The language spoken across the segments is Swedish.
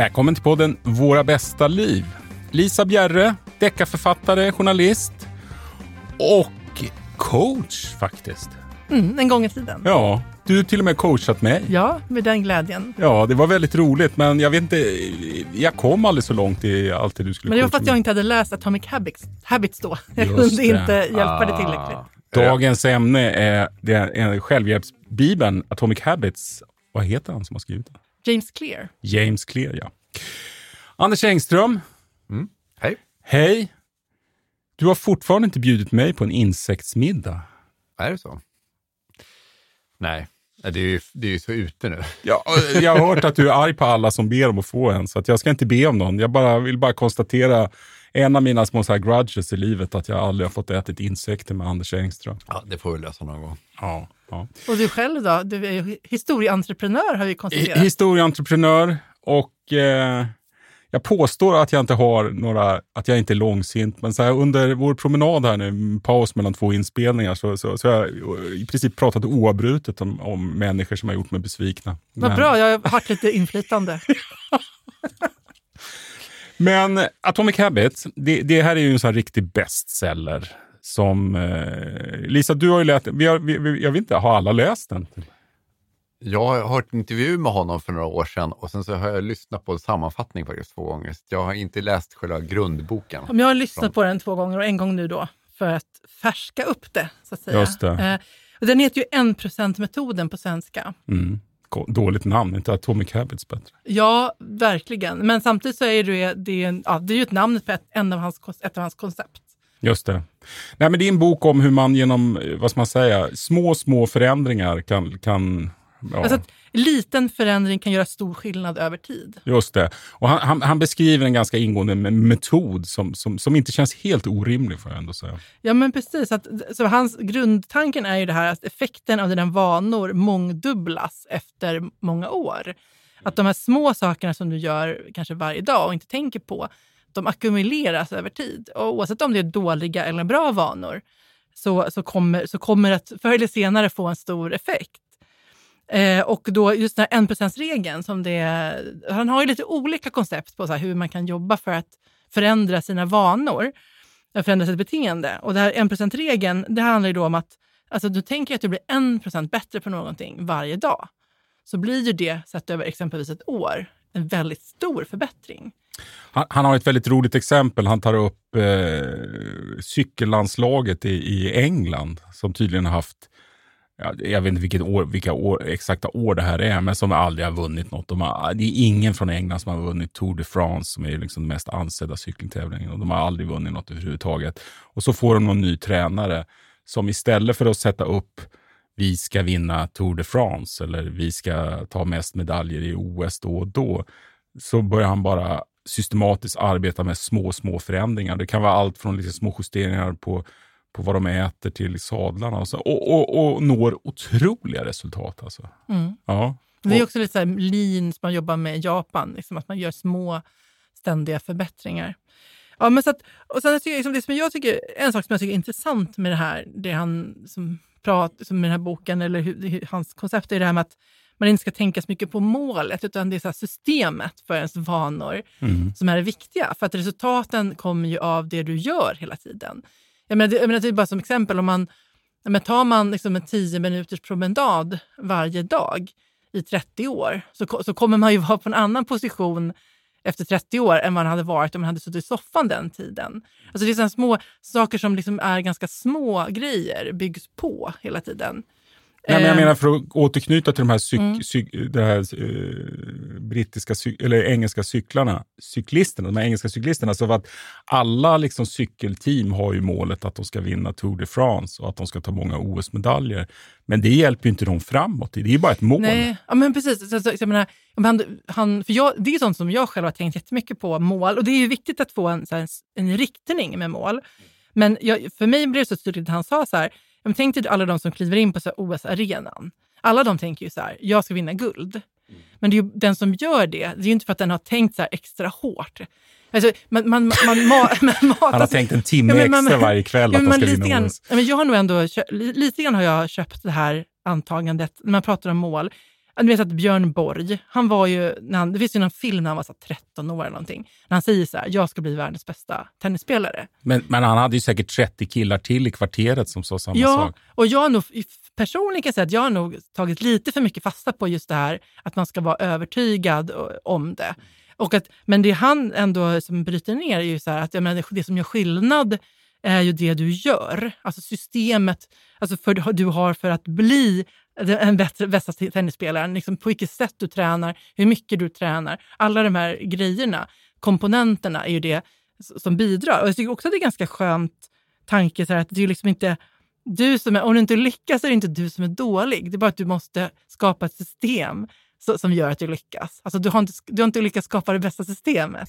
Välkommen till podden Våra bästa liv. Lisa Bjerre, deckarförfattare, journalist och coach faktiskt. Mm, en gång i tiden. Ja, du har till och med coachat mig. Ja, med den glädjen. Ja, det var väldigt roligt, men jag vet inte, jag kom aldrig så långt i allt det du skulle Men det var för att jag inte hade läst Atomic Habits, Habits då. Jag Just kunde det. inte hjälpa dig tillräckligt. Dagens ämne är, det är självhjälpsbibeln Atomic Habits. Vad heter han som har skrivit den? James Clear. James Clear, ja. Anders Engström, Hej. hej. Du har fortfarande inte bjudit mig på en insektsmiddag. Är det så? Nej, det är ju, det är ju så ute nu. Ja, jag har hört att du är arg på alla som ber om att få en, så att jag ska inte be om någon. Jag bara, vill bara konstatera en av mina små så här grudges i livet, att jag aldrig har fått äta insekter med Anders Engström. Ja, det får vi lösa någon gång. Ja, ja. Och du själv då? Du är ju historieentreprenör har vi konstaterat. Historieentreprenör och eh, jag påstår att jag inte har några, att jag inte är långsint, men så här, under vår promenad här nu, paus mellan två inspelningar, så, så, så har jag i princip pratat oavbrutet om, om människor som har gjort mig besvikna. Vad Men- bra, jag har haft lite inflytande. Men Atomic Habits, det, det här är ju en sån här riktig bestseller. Som, eh, Lisa, du har ju läst vi har, vi, vi, Jag vet inte, har alla läst den? Jag har hört en intervju med honom för några år sedan och sen så har jag lyssnat på en sammanfattning faktiskt två gånger. Så jag har inte läst själva grundboken. Om jag har lyssnat på den två gånger och en gång nu då för att färska upp det. Så att säga. Just det. Eh, och den heter ju 1%-metoden på svenska. Mm. Dåligt namn, inte Atomic Habits bättre. Ja, verkligen. Men samtidigt så är det, det, är en, ja, det är ju ett namn på ett, en av hans, ett av hans koncept. Just det. Nej, men det är en bok om hur man genom, eh, vad man säga, små, små förändringar kan... kan ja. Alltså att liten förändring kan göra stor skillnad över tid. Just det. Och han, han, han beskriver en ganska ingående me- metod som, som, som inte känns helt orimlig, får jag ändå säga. Ja, men precis. Att, så hans grundtanken är ju det här att effekten av dina vanor mångdubblas efter många år. Att de här små sakerna som du gör kanske varje dag och inte tänker på, de ackumuleras över tid. Och oavsett om det är dåliga eller bra vanor så, så, kommer, så kommer det att förr eller senare få en stor effekt. Eh, och då just den här 1%-regeln, som det, han har ju lite olika koncept på så här hur man kan jobba för att förändra sina vanor, eh, förändra sitt beteende. Och den här 1%-regeln, det handlar ju då om att alltså, du tänker att du blir 1% bättre på någonting varje dag. Så blir ju det, sett över exempelvis ett år, en väldigt stor förbättring. Han, han har ett väldigt roligt exempel. Han tar upp eh, cykellandslaget i, i England som tydligen har haft, jag vet inte vilket år, vilka år, exakta år det här är, men som aldrig har vunnit något. De har, det är ingen från England som har vunnit Tour de France som är liksom den mest ansedda cykeltävlingen och de har aldrig vunnit något överhuvudtaget. Och så får de någon ny tränare som istället för att sätta upp vi ska vinna Tour de France eller vi ska ta mest medaljer i OS då och då, så börjar han bara systematiskt arbeta med små, små förändringar. Det kan vara allt från liksom små justeringar på, på vad de äter till sadlarna och, så, och, och, och når otroliga resultat. Alltså. Mm. Ja. Det är också lite så här lean som man jobbar med i Japan, liksom att man gör små ständiga förbättringar. Ja, men så att, och sen tycker jag, liksom det som jag tycker, en sak som jag tycker är intressant med det här, det han som pratar med den här boken, eller hur, hans koncept, är det här med att man inte ska tänka så mycket på målet, utan det är systemet för ens vanor Mm. som är det viktiga. För att resultaten kommer ju av det du gör hela tiden. Jag menar, det, jag menar, det är bara som exempel, om man, men tar man liksom en 10 minuters promenad varje dag i 30 år, så, så kommer man ju vara på en annan position efter 30 år än man hade varit om man hade suttit i soffan den tiden. Alltså det är små saker som liksom är ganska små grejer, byggs på hela tiden. Nej, men jag Eh, menar för att återknyta till de här, cyk, Mm. cyk, här eh, brittiska, eller engelska cyklarna, cyklisterna, de här engelska cyklisterna. Så att alla liksom cykelteam har ju målet att de ska vinna Tour de France och att de ska ta många OS-medaljer. Men det hjälper ju inte dem framåt. Det är ju bara ett mål. Nej, ja, men precis. Så, så, jag menar, han, han, för jag, det är sånt som jag själv har tänkt jättemycket på, mål. Och det är ju viktigt att få en, här, en riktning med mål. Men jag, för mig blev det så tydligt att han sa så här, jag tänk dig alla de som kliver in på OS-arenan. Alla de tänker ju så här, jag ska vinna guld. Men det är ju den som gör det, det är ju inte för att den har tänkt så här extra hårt. Alltså, man, man, man, man, man matas, Han har tänkt en timme Ja, men man- extra varje kväll Ja, att men ska man lite vinna grann, OS. men jag har nog ändå lite grann har jag köpt det här antagandet när man pratar om mål. Du vet att Björn Borg, han var ju, när han, det finns ju någon film när han var så 13 år eller någonting, när han säger så här, jag ska bli världens bästa tennisspelare. Men, men han hade ju säkert 30 killar till i kvarteret som sa samma ja, sak. och jag har nog, personligen kan jag säga att jag har nog tagit lite för mycket fasta på just det här att man ska vara övertygad om det. Och att, men det han ändå som bryter ner är ju så här att jag menar, det som gör skillnad är ju det du gör. Alltså systemet alltså för, du har för att bli den bättre, bästa tennisspelaren. Liksom på vilket sätt du tränar, hur mycket du tränar. Alla de här grejerna, komponenterna, är ju det som bidrar. Och jag tycker också att det är ganska skönt tanke så att det är liksom inte du som är, om du inte lyckas är det inte du som är dålig. Det är bara att du måste skapa ett system som gör att du lyckas. Alltså du har inte, du har inte lyckats skapa det bästa systemet.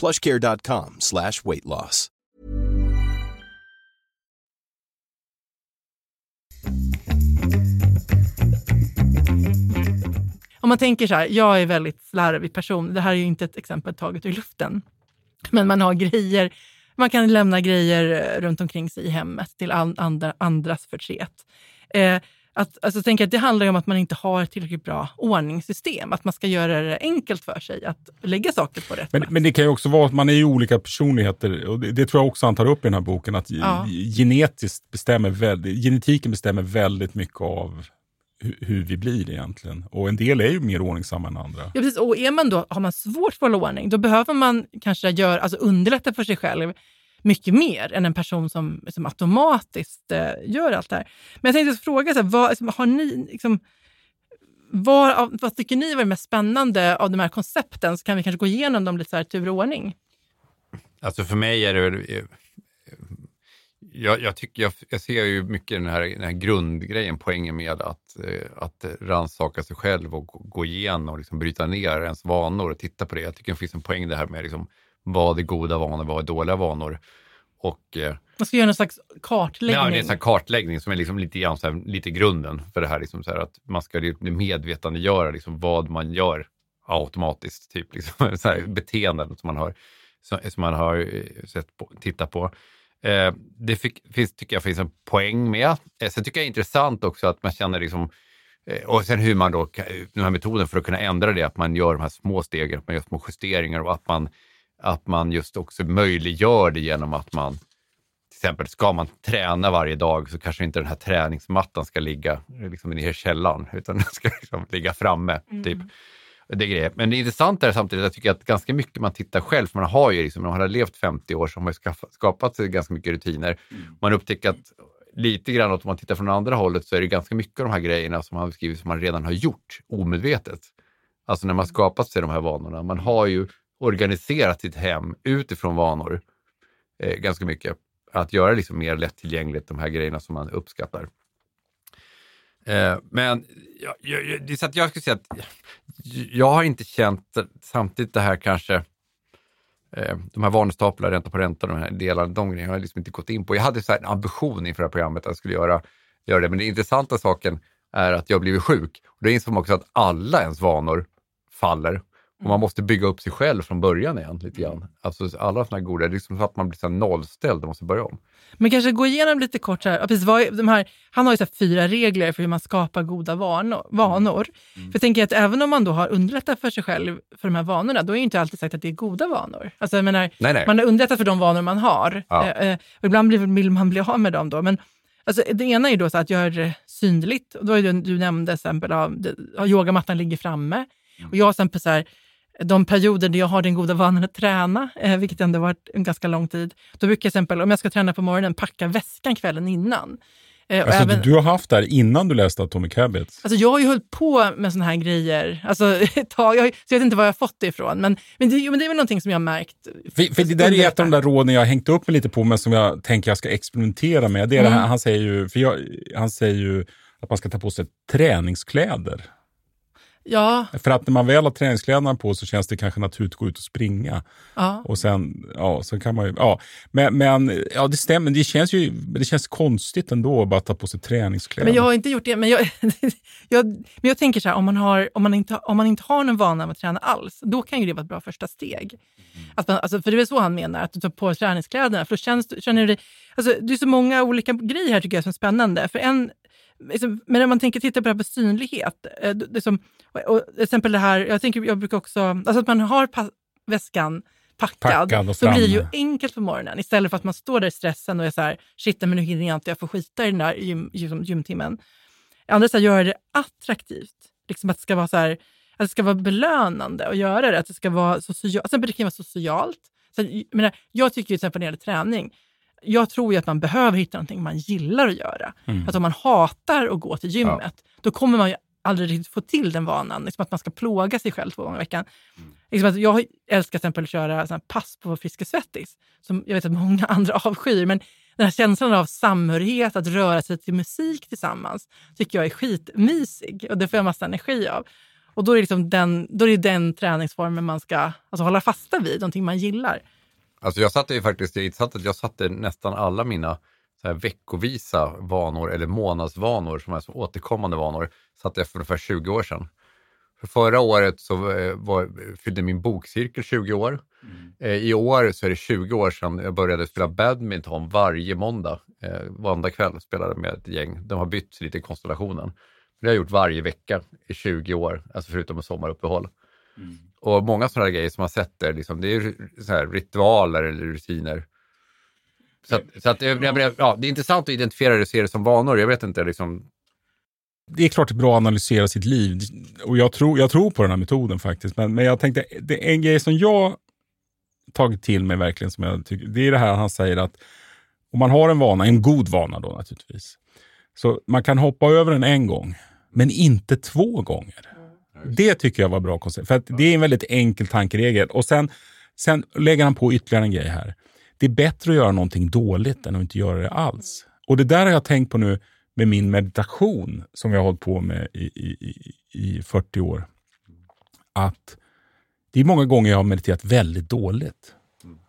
plushcare.com slash weight loss. Om man tänker så här, jag är väldigt slarvig person. Det här är ju inte ett exempel taget ur luften. Men man har grejer man kan lämna grejer eh, runt omkring sig i hemmet till andra, andras förtret. Eh, att, alltså, tänk att det handlar om att man inte har tillräckligt bra ordningssystem. Att man ska göra det enkelt för sig att lägga saker på rätt men, plats. Men det kan ju också vara att man är ju olika personligheter. Och det, det, tror jag också han tar upp i den här boken. Att ja. genetiskt bestämmer väldigt, genetiken bestämmer väldigt mycket av hur vi blir egentligen. Och en del är ju mer ordningsamma än andra. Ja, precis. Och är man då, har man svårt för att hålla ordning, då behöver man kanske göra, alltså underlätta för sig själv mycket mer än en person som, som automatiskt eh, gör allt det här. Men jag tänkte fråga, så här, vad, liksom, har ni, liksom, vad, vad tycker ni var det mest spännande av de här koncepten? Så kan vi kanske gå igenom dem lite så här tur och ordning. Alltså för mig är det eh, jag, jag, tycker, jag, jag, ser ju mycket den här, den här grundgrejen, poängen med att, eh, att rannsaka sig själv och gå igenom och liksom bryta ner ens vanor och titta på det. Jag tycker det finns en poäng det här med liksom, vad är goda vanor, vad är dåliga vanor. Och, eh, man ska göra någon slags kartläggning. Ja, det är en kartläggning som är liksom lite, grann, här, lite grunden för det här. Liksom här att man ska medvetandegöra liksom vad man gör automatiskt, typ liksom, så här, beteenden som man har, som man har eh, sett på, tittat på. Eh, det fick, finns, tycker jag finns en poäng med. Eh, sen tycker jag det är intressant också att man känner liksom, eh, och sen hur man då, den här metoden för att kunna ändra det, att man gör de här små stegen, att man gör små justeringar och att man, att man just också möjliggör det genom att man till exempel ska man träna varje dag så kanske inte den här träningsmattan ska ligga liksom i källaren utan den ska liksom ligga framme. Mm. Typ det grejer. Men det intressanta är samtidigt, jag tycker att ganska mycket man tittar själv, för man har ju liksom, man har levt 50 år så har man skapat sig ganska mycket rutiner. Mm. Man upptäcker att lite grann, om man tittar från andra hållet, så är det ganska mycket av de här grejerna som man beskriver som man redan har gjort omedvetet. Alltså när man skapat sig de här vanorna. Man har ju organiserat sitt hem utifrån vanor eh, ganska mycket. Att göra liksom mer lättillgängligt de här grejerna som man uppskattar. Eh, men jag, jag, det är så att jag skulle säga att jag har inte känt samtidigt det här kanske eh, de här varningstaplarna, ränta på ränta, de här delarna, de grejerna har jag liksom inte gått in på. Jag hade så här en ambition inför det här programmet att jag skulle göra, göra det, men den intressanta saken är att jag blivit sjuk. Och då insåg man också att alla ens vanor faller och man måste bygga upp sig själv från början igen lite grann. Alltså alla sådana goda, det är liksom så att man blir så nollställd och måste börja om. Men kanske gå igenom lite kort, så här, ja, precis, vad, de här, han har ju så fyra regler för hur man skapar goda vanor. vanor. För jag tänker att även om man då har underlättat för sig själv för de här vanorna, då är det inte alltid sagt att det är goda vanor. Alltså, jag menar, Nej, nej. Man har underlättat för de vanor man har. Ja. Eh, eh, och ibland vill man bli av med dem då. Men alltså, det ena är då att göra det synligt. Och då är det, du nämnde exempel av, yogamattan ligger framme. Och jag till exempel så här, de perioder där jag har den goda vanan att träna, eh, vilket ändå varit en ganska lång tid, då brukar jag till exempel, om jag ska träna på morgonen, packa väskan kvällen innan. Eh, Alltså, även- Du har haft det här innan du läste Atomic Habits. Alltså jag har ju hållit på med såna här grejer alltså, ett tag, jag, så jag vet inte var jag har fått det ifrån. Men, men, det, men det är väl någonting som jag har märkt. För, för det där är ett av de där råden jag har hängt upp mig lite på, men som jag tänker jag ska experimentera med. Det är det här, han, säger ju, för jag, han säger ju att man ska ta på sig träningskläder. Ja, För att när man väl har träningskläderna på så känns det kanske naturligt att gå ut och springa. ja. Och sen, ja, så kan man ju, ja. Men, men ja, det stämmer, det känns ju det känns konstigt ändå att bara ta på sig träningskläder. Men jag har inte gjort det. Men jag, jag, men jag tänker så här, om man, har, om, man inte, om man inte har någon vana med att träna alls, då kan ju det vara ett bra första steg. Att man, alltså, för det är väl så han menar, att du tar på träningskläderna. För då känns, känner du dig, alltså, det är så många olika grejer här tycker jag som är spännande. För en, liksom, men om man tänker titta på det här med synlighet. eh, det- det som, och, till exempel det här, jag, tänker, jag brukar också, alltså att man har väskan packad, Packad så blir det ju enkelt på morgonen. Istället för att man står där i stressen och är så här, shit, men nu hinner jag inte, jag får skita i den där gym, gym, gymtimmen. Andra så här, göra det attraktivt. Liksom att det ska vara så här, att det ska vara belönande att göra det. Att det ska vara socialt. Alltså, det kan vara socialt. Så, jag, menar, jag tycker ju till exempel när det gäller träning, jag tror ju att man behöver hitta någonting man gillar att göra. Mm. Att om man hatar att gå till gymmet, då kommer man ju aldrig riktigt få till den vanan. Liksom att man ska plåga sig själv två gånger i veckan. Liksom att jag älskar till exempel att köra såna pass på Friskis Svettis, som jag vet att många andra avskyr. Men den här känslan av samhörighet, att röra sig till musik tillsammans, tycker jag är skitmysig och det får jag massa energi av. Och då är, det liksom den, då är det den träningsformen man ska alltså hålla fasta vid, någonting man gillar. Alltså jag satte ju faktiskt, jag satte, jag satte nästan alla mina så här veckovisa vanor eller månadsvanor som är så återkommande vanor, satte jag för ungefär 20 år sedan. För förra året så eh, var, fyllde min bokcirkel 20 år. Eh, I år så är det 20 år sedan jag började spela badminton varje måndag. Eh, varenda kväll spelade med ett gäng. De har bytt lite i konstellationen. Det har jag gjort varje vecka i 20 år, alltså förutom med sommaruppehåll. Och många sådana grejer som man sätter, liksom, det är så här ritualer eller rutiner. Så, att, så att, jag, ja, det är intressant att identifiera det och se det som vanor. Jag vet inte, liksom, det är klart det är bra att analysera sitt liv. Och jag tror, jag tror på den här metoden faktiskt. Men, men jag tänkte, det är en grej som jag tagit till mig verkligen, som jag tycker, det är det här han säger att om man har en vana, en god vana då naturligtvis, så man kan hoppa över den en gång, men inte två gånger. Det tycker jag var bra koncept. För det är en väldigt enkel tankeregel. Och sen, sen lägger han på ytterligare en grej här. Det är bättre att göra någonting dåligt än att inte göra det alls. Och det där har jag tänkt på nu med min meditation som jag har hållit på med i, i, i, i 40 år. Att det är många gånger jag har mediterat väldigt dåligt.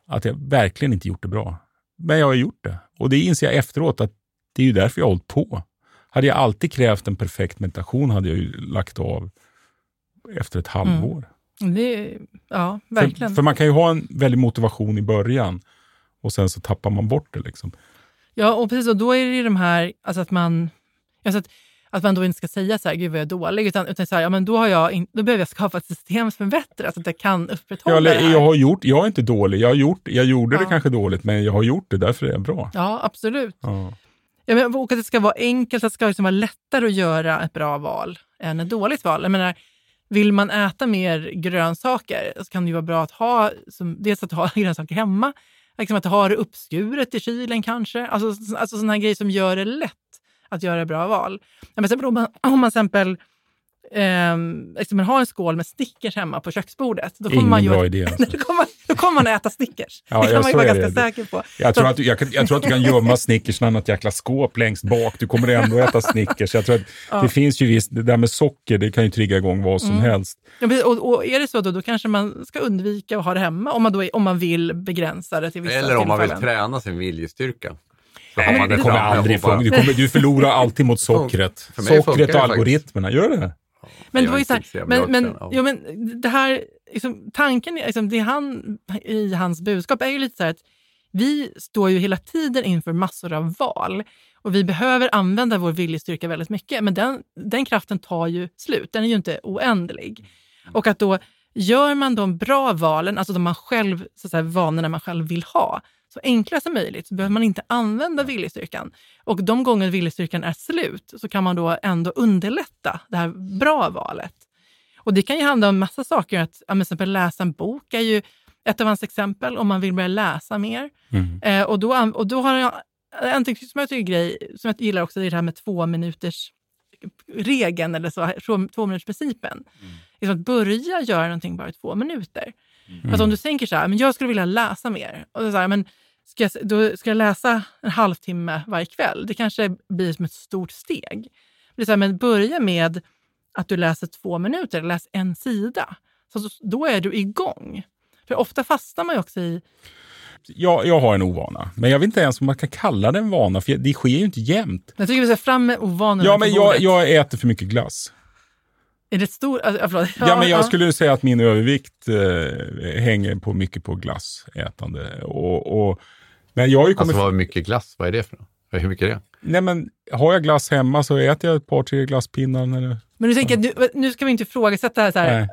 Att jag verkligen inte gjort det bra. Men jag har gjort det. Och det inser jag efteråt att det är ju därför jag har hållit på. Hade jag alltid krävt en perfekt meditation hade jag ju lagt av efter ett halvår. Det, ja, För, verkligen. för man kan ju ha en väldig motivation i början och sen så tappar man bort det. Liksom. Ja, och precis. Och då är det ju de här, alltså att man, alltså att, att man då inte ska säga så här, gud vad jag är dålig, utan, utan så här, ja, men då, har jag in, då behöver jag skapa ett system som är bättre, så att jag kan upprätthålla Jag, det här. jag har gjort, jag är inte dålig, jag, har gjort, jag gjorde det Ja. kanske dåligt, men jag har gjort det, därför är jag bra. Ja, absolut. Ja. Ja, men, och att det ska vara enkelt, att det ska liksom vara lättare att göra ett bra val än ett dåligt val. Jag menar, vill man äta mer grönsaker så kan det ju vara bra att ha, som, dels att ha grönsaker hemma, liksom att ha det uppskuret i kylen kanske. Alltså, alltså sådana här grejer som gör det lätt att göra bra val. Ja, men exempel, om man, om man till exempel eh, liksom, har en skål med Snickers hemma på köksbordet, då kommer Ingen man ju bra idé. Alltså. då, kommer man, då kommer man att äta Snickers. Ja, det kan ja, man ju vara ganska det. säker på. Jag tror, att, du- jag, kan- jag tror att du kan gömma Snickersarna i något jäkla skåp längst bak. Du kommer ändå äta Snickers. Jag tror att det finns ju visst, det där med socker, det kan ju trigga igång vad som helst. Ja, och, och är det så då, då kanske man ska undvika att ha det hemma om man, då är, om man vill begränsa det till vissa Eller om man vill tillfällen. träna sin viljestyrka. Nej, man det det kommer aldrig funka. Du, kommer, du förlorar alltid mot sockret. För mig funkar Sockret och algoritmerna, gör det? Men, det var ju så här, men, men, ja. jo, men det här, liksom, tanken liksom, det han, i hans budskap är ju lite så här att vi står ju hela tiden inför massor av val och vi behöver använda vår viljestyrka väldigt mycket, men den, den kraften tar ju slut. Den är ju inte oändlig. Och att då gör man de bra valen, alltså de man själv, så att säga, vanorna man själv vill ha, så enkla som möjligt så behöver man inte använda viljestyrkan. Och de gånger viljestyrkan är slut så kan man då ändå underlätta det här bra valet. Och det kan ju handla om massa saker. Att, ja, till exempel läsa en bok är ju ett av hans exempel om man vill börja läsa mer. Mm. Eh, och, då, och då har jag en som jag tycker grej, som jag gillar också, det är det här med två minuters regeln eller så, två, två minuters principen. Liksom att börja göra någonting bara i två minuter. Alltså om du tänker så här, men jag skulle vilja läsa mer. Och så här, men ska jag, då ska jag läsa en halvtimme varje kväll. Det kanske blir som ett stort steg. Det är så här, men börja med att du läser två minuter, läs en sida. Så då är du igång. För ofta fastnar man ju också i... Jag, jag har en ovana, men jag vet inte ens om man kan kalla det en vana, för det sker ju inte jämt. Jag tycker vi ska fram med ovanorna Ja, men jag, jag äter för mycket glass. Är det ett stort... Alltså, förlåt. Ja, men jag skulle säga att min övervikt eh, hänger på mycket på glassätande. Och, och, men jag har ju kommit... Alltså vad mycket glass, vad är det för något? Hur mycket är det? Nej, men har jag glass hemma så äter jag ett par, tre glasspinnar. Eller... Men du tänker, nu, nu ska vi inte ifrågasätta så här,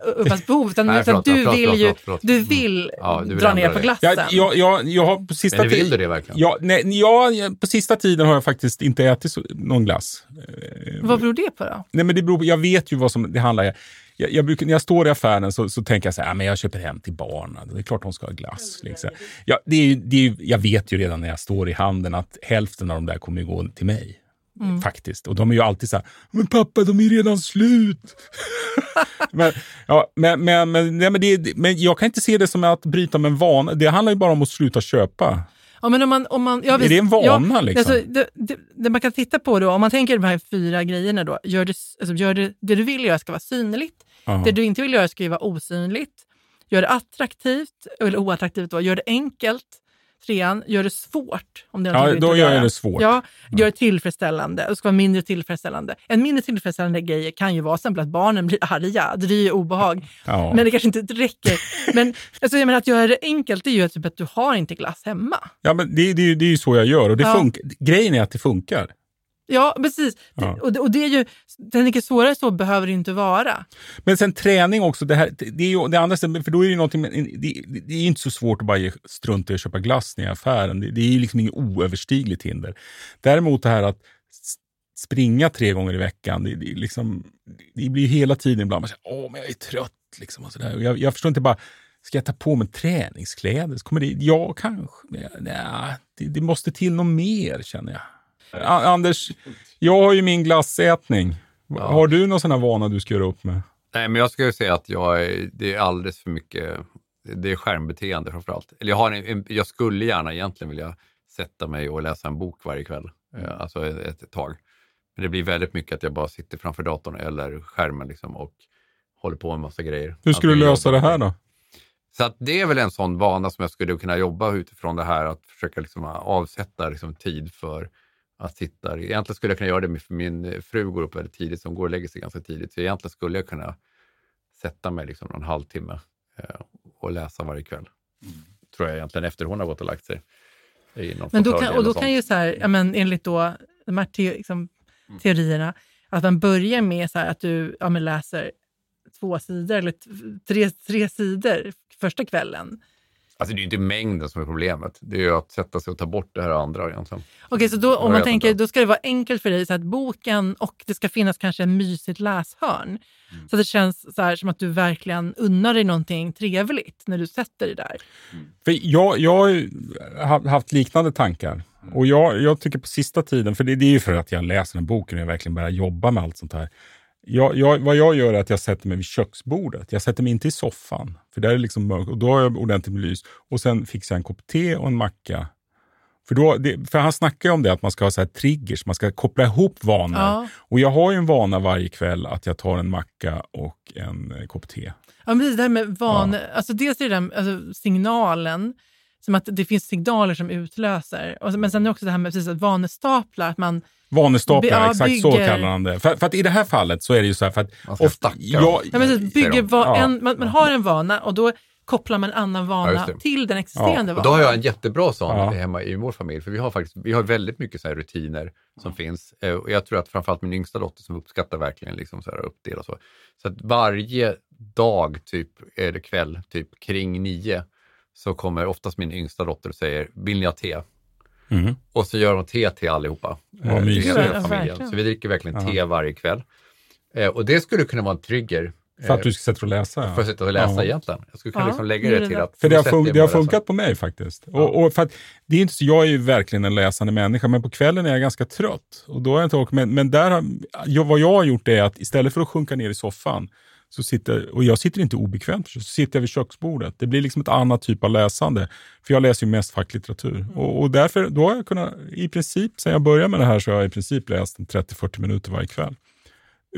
behov, utan, Nej, utan förlåt, du förlåt, vill förlåt, ju förlåt. Du Mm. vill, Ja, du vill dra ner på det. glassen. Jag, jag, jag, jag har på sista Men vill du det verkligen? Ja, nej, ja, på sista tiden har jag faktiskt inte ätit så, någon glass. Eh, Vad beror det på då? Nej, men det beror på, jag vet ju vad som det handlar om. Jag, jag brukar, när jag står i affären så, så tänker jag så här, "Ja, men jag köper hem till barnen. Det är klart de ska ha glass. Liksom. Ja, det är, det är, jag vet ju redan när jag står i handeln att hälften av de där kommer gå till mig. Faktiskt. Och de är ju alltid så här, men pappa de är redan slut. men, ja, men, men, men, nej, men, det, men jag kan inte se det som att bryta med en vana. Det handlar ju bara om att sluta köpa. Ja, men om man, om man, ja, Är visst. det en vana, ja, liksom? Alltså, det, det, det man kan titta på då, om man tänker de här fyra grejerna då, gör det, alltså, gör det, det du vill göra ska vara synligt, Ja. det du inte vill göra ska ju vara osynligt, gör det attraktivt, eller oattraktivt då, gör det enkelt, trean, gör det svårt. Om det är Ja, då gör jag det svårt. Ja, gör det tillfredsställande. Det ska vara mindre tillfredsställande. En mindre tillfredsställande grej kan ju vara exempel att barnen blir arga. Det är ju obehag. Ja. Men det kanske inte räcker. Men, alltså, jag menar, att göra det enkelt det är ju typ att du har inte glass hemma. Ja, men det, det, det är ju så jag gör och det Ja. funkar. Grejen är att det funkar. Ja, precis. Ja. Och, det, och det är ju, tänker svårare så behöver det inte vara. Men sen träning också, det, här, det är ju det andra, stället, för då är det någonting, det, det är inte så svårt att bara ge strunt i att köpa glass i affären. Det, det är ju liksom inget oöverstigligt hinder. Däremot det här att springa tre gånger i veckan, det, det, liksom, det blir ju hela tiden ibland, man säger, åh men jag är trött. Liksom, och så där. Jag, jag förstår inte bara, ska jag ta på mig träningskläder? Så kommer det, ja, kanske. Nej, det, det måste till något mer känner jag. Anders, jag har ju min glassätning. Har du någon sån här vana du ska göra upp med? Nej, men jag skulle säga att jag är, det är alldeles för mycket, det är skärmbeteende framförallt. Eller jag, har en, en, jag skulle gärna egentligen vilja sätta mig och läsa en bok varje kväll, eh, alltså ett, ett tag. Men det blir väldigt mycket att jag bara sitter framför datorn eller skärmen liksom och håller på med en massa grejer. Hur ska du Antingen lösa det här då? Så att det är väl en sån vana som jag skulle kunna jobba utifrån det här, att försöka liksom avsätta liksom tid för att sitta. Egentligen skulle jag kunna göra det, för min fru går upp väldigt tidigt, som går och lägger sig ganska tidigt. Så egentligen skulle jag kunna sätta mig liksom en halvtimme eh, och läsa varje kväll. Tror jag egentligen efter hon har gått och lagt sig. I någon Men då kan, och då kan ju så här, ja, men enligt då, de här te, liksom, teorierna, att man börjar med så här, att du ja, men läser två sidor eller tre, tre sidor första kvällen. Alltså det är ju inte mängden som är problemet. Det är ju att sätta sig och ta bort det här andra egentligen. Okej, så då, om man tänker, inte. då ska det vara enkelt för dig, så att boken och det ska finnas kanske en mysigt läshörn. Mm. Så att det känns så här, som att du verkligen unnar dig någonting trevligt när du sätter dig där. För jag, jag har haft liknande tankar. Och jag, jag tycker på sista tiden, för det, det är ju för att jag läser den boken och jag verkligen börjar jobba med allt sånt här. Jag, jag, vad jag gör är att jag sätter mig vid köksbordet. Jag sätter mig inte i soffan, för där är det liksom mörkt och då har jag ordentligt med lys. Och sen fixar jag en kopp te och en macka. För, då, det, för han snackar ju om det att man ska ha så här triggers, man ska koppla ihop vanor. Ja. Och jag har ju en vana varje kväll att jag tar en macka och en eh, kopp te. Ja, men precis, det här med van... Alltså dels är det den, alltså, signalen, som att det finns signaler som utlöser. Och, så- men sen är också det här med precis, att vanestaplar, att man... Vanestaplar, Ja, exakt så bygger- kallar han det. För, för att i det här fallet så är det ju så här för att... Man ska stacka jag, Ja, men bygger va, Ja. en, man, man har en vana och då kopplar man en annan Ja, vana det. till den existerande Och vanan. då har jag en jättebra sån Ja. hemma i vår familj, för vi har faktiskt vi har väldigt mycket så här rutiner som finns. Eh, Och jag tror att framförallt min yngsta dotter som uppskattar verkligen liksom så här uppdela så. Så att varje dag, typ, eller kväll, typ kring nio, så kommer oftast min yngsta dotter och säger, vill ni ha te? Mhm. Och så gör de te till allihopa. Ja, eh, till mysigt. hela Ja, familjen. verkligen. Så vi dricker verkligen Ja. te varje kväll. Eh, Och det skulle kunna vara en trigger För att eh, du ska sätta och läsa. ja. för att sitta och läsa Ja. egentligen. Jag skulle kunna Ja, liksom lägga det är till att... För det har, fun- det har funkat på mig faktiskt. Och, och för att, det är inte så, jag är ju verkligen en läsande människa, men på kvällen är jag ganska trött. Och då har jag inte men, men där har, jag, vad jag har gjort är att istället för att sjunka ner i soffan, så sitter, och jag sitter inte obekvämt, så sitter jag vid köksbordet. Det blir liksom ett annat typ av läsande. För jag läser ju mest facklitteratur. Och, och därför, då har jag kunnat, i princip, sen jag började med det här, så har jag i princip läst en 30-40 minuter varje kväll.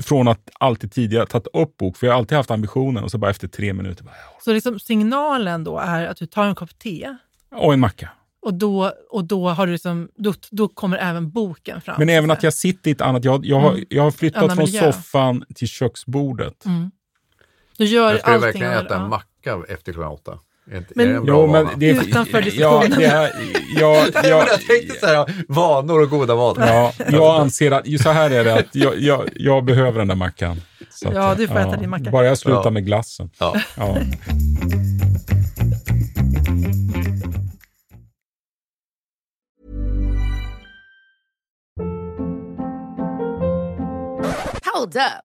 Från att alltid tidigare tagit upp bok, för jag har alltid haft ambitionen och så bara efter tre minuter, bara, Så liksom signalen då är att du tar en kopp te och en macka. och då, och då, har du liksom, då, då kommer även boken fram. Men även att jag sitter i ett annat... Jag, jag, har, Mm. jag har flyttat Annan från miljö. soffan till köksbordet. Mm. Du gör Jag skulle allting. verkligen äta en ja. macka efter klockan åtta. Inte- Men- är det en bra Jo, men det Utanför ja, diskussionen. det här, ja, ja, jag tänkte så här, vanor och goda vanor. ja, jag anser att, ju så här är det, att jag, jag, jag behöver den där mackan. Så att, Ja, du får äta din macka. Bara jag slutar Ja. med glassen. Ja. Ja. Hold up.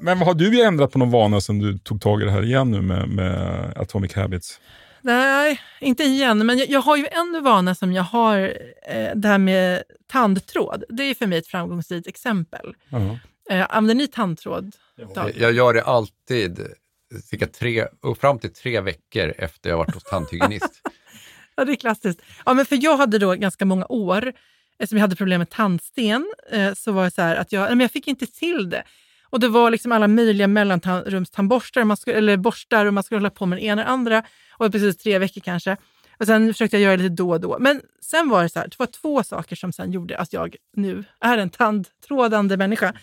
Men vad har du ändrat på någon vana sen du tog tag i det här igen nu med, med Atomic Habits? Nej, inte igen. Men jag, jag har ju en vana som jag har, eh, det här med tandtråd. Det är för mig ett framgångsrikt exempel. Ja. Eh, använder ni tandtråd? Dag? Jag gör det alltid cirka tre, fram till tre veckor efter jag varit hos tandhygienist. Ja, det är klassiskt. Ja, men för jag hade då ganska många år, eftersom jag hade problem med tandsten, eh, så var det så här att jag, nej, men jag fick inte till det. Och det var liksom alla möjliga mellanrumstandborstar, man skulle, eller borstar och man skulle hålla på med det ena och det andra. Och precis tre veckor kanske. Och sen försökte jag göra det lite då och då. Men sen var det så här, det var två saker som sen gjorde att jag nu är en tandtrådande människa.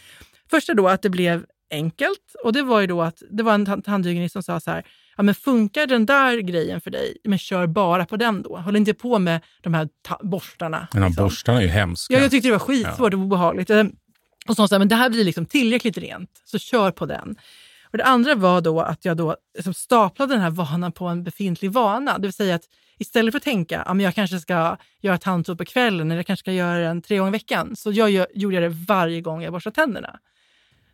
Första då att det blev enkelt och det var ju då att det var en tan- tandhygienist som sa så här, ja men funkar den där grejen för dig, men kör bara på den då. Håll inte på med de här ta- borstarna. Den här liksom. borstarna är ju hemska. Ja, jag tyckte det var skitsvårt och obehagligt. Och så sa men det här blir liksom tillräckligt rent, så kör på den. Och det andra var då att jag då liksom staplade den här vanan på en befintlig vana. Det vill säga att istället för att tänka att jag kanske ska göra tandtråd på kvällen eller jag kanske ska göra den tre gånger i veckan, så jag gör, gjorde jag det varje gång jag borstade tänderna.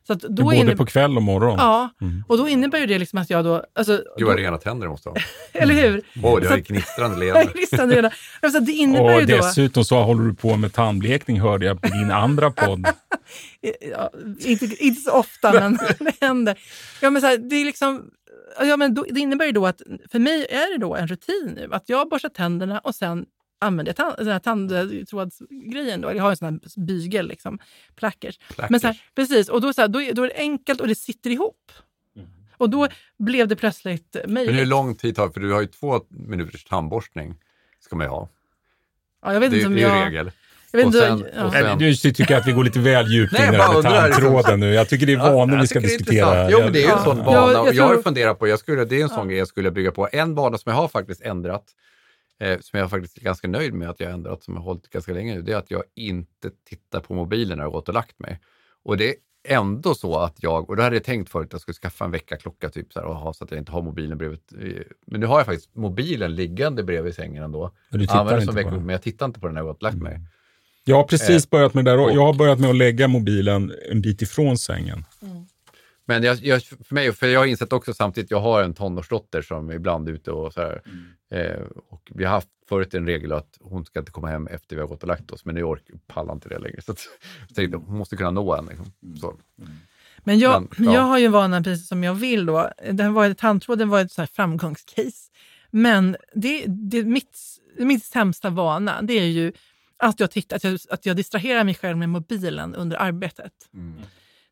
Så att då Både inne- på kväll och morgon? Ja, och då innebär ju det liksom att jag då... Alltså, Gud vad då rena tänder du måste ha. eller hur? Åh, du Så har gnistrande leende. Listan redan. Alltså, det innebär Och ju då... dessutom så håller du på med tandblekning hörde jag på din andra podd. Ja, inte, inte så ofta, men det händer. Ja, men så här, det, är liksom, ja, men då, det innebär ju då att för mig är det då en rutin nu att jag borstar tänderna och sen använder jag tand, den här tandtrådsgrejen. Då. Jag har en sån här bygel, liksom, plackers. Men så här, precis, och då, så här, då, är- då är det enkelt och det sitter ihop. Och då blev det plötsligt Men hur möjligt. lång tid tar det? För du har ju två minuters tandborstning. Ska man ju ha. Ja, jag vet Det, inte om det är jag... regel. Jag vet Och inte, sen- ja. och sen- Nej, Du tycker att vi går lite väl djupt in i det jag här liksom. tandtråden nu. Jag tycker det är vanor vi ska jag diskutera. intressant. Jo, men det är ju en Ja. sån Ja, vana. jag och jag har tror- funderat på, jag skulle, det är en sån grej jag skulle bygga på. En vana som jag har faktiskt ändrat, eh, som jag faktiskt är ganska nöjd med att jag har ändrat, som jag har hållit ganska länge nu, det är att jag inte tittar på mobilen när jag har gått och lagt mig. Och det är ändå så att jag, och det hade jag tänkt förut, att jag skulle skaffa en väckarklocka typ så, här, och ha, så att jag inte har mobilen bredvid. eh, Men nu har jag faktiskt mobilen liggande bredvid sängen ändå. Men du tittar inte som på den? Men jag tittar inte på den när jag har gått och lagt mig. Jag har precis börjat med det där. och- Jag har börjat med att lägga mobilen en bit ifrån sängen. Men jag, jag, för mig, för jag har insett också samtidigt, jag har en tonårsdotter som ibland är ute och så här. Eh, och vi har haft förut en regel att hon ska inte komma hem efter vi har gått och lagt oss, men nu orkar pallar inte det längre. Så att, jag tänkte, hon måste kunna nå en. Liksom. Så. Men jag, Men, ja. jag har ju en vana precis som jag vill då. Den var, tandtråden var ett så här framgångscase. Men det, det, mitt, mitt sämsta vana det är ju att jag, tittar, att, jag, att jag distraherar mig själv med mobilen under arbetet.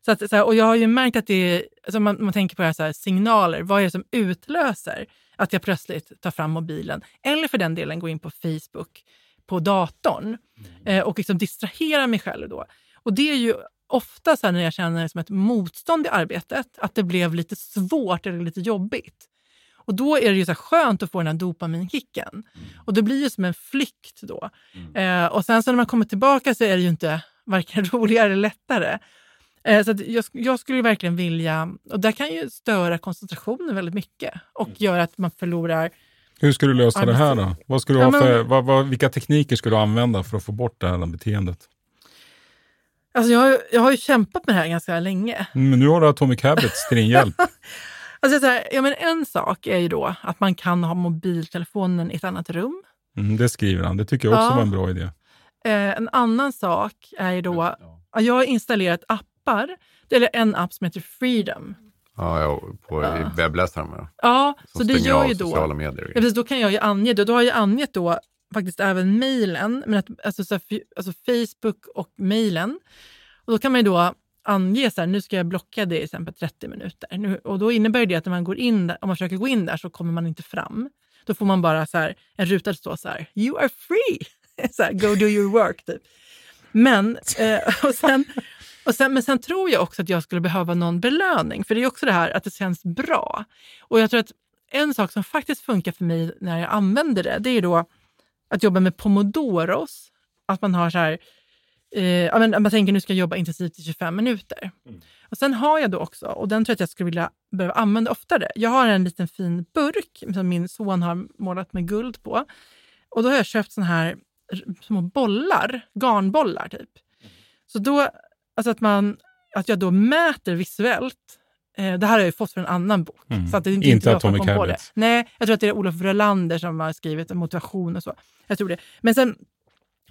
Så att, så här, och jag har ju märkt att det är, alltså man, man tänker på det här, så här, signaler, vad är det som utlöser att jag plötsligt tar fram mobilen? Eller för den delen går in på Facebook på datorn eh, och liksom distraherar mig själv då. Och det är ju ofta så när jag känner som ett motstånd i arbetet, att det blev lite svårt eller lite jobbigt. Och då är det ju så skönt att få den här dopaminkicken. Och det blir ju som en flykt då. Eh, och sen så när man kommer tillbaka så är det ju inte varken roligare eller lättare. Eh, så att jag, jag skulle verkligen vilja, och det kan ju störa koncentrationen väldigt mycket och göra att man förlorar Hur ska du lösa det här då? Vad ska du Ja, ha men- för, vad, vad, vilka tekniker ska du använda för att få bort det här beteendet? Alltså jag, har jag har ju kämpat med det här ganska länge. Mm, Men nu har du Atomic Habits till din hjälp. Alltså så här, ja, men en sak är ju då att man kan ha mobiltelefonen i ett annat rum. Mm, det skriver han. Det tycker jag också Ja. var en bra idé. Eh, en annan sak är ju då jag har installerat appar, eller en app som heter Freedom. Ja, ja, på i webbläsaren. med, Ja, så det gör ju då... sociala medier. Ja, precis, då kan jag ju ange det. Då har jag angett då faktiskt även mejlen, men att, alltså, så här, fi- alltså Facebook och mejlen. Och då kan man ju då ange så här, nu ska jag blocka det i exempel 30 minuter. Nu, och då innebär det att när man går in där, om man försöker gå in där så kommer man inte fram. Då får man bara så här, en ruta där står så här, you are free. så här, go do your work typ. Men, eh, och sen, och sen, men sen tror jag också att jag skulle behöva någon belöning. För det är också det här att det känns bra. Och jag tror att en sak som faktiskt funkar för mig när jag använder det, det är då att jobba med pomodoros. Att man har så här, eh, man tänker nu ska jag jobba intensivt i 25 minuter. Och Sen har jag då också, och den tror jag att jag skulle vilja börja använda oftare. Jag har en liten fin burk som min son har målat med guld på. Och då har jag köpt såna här små bollar, garnbollar typ. Så då, alltså att, man, att jag då mäter visuellt. Eh, det här har jag ju fått från en annan bok. Mm. Så att det är inte, Inte jag Atomic kom på det. Habits. Nej, jag tror att det är Olof Frölander som har skrivit om motivation och så. Jag tror det. Men sen,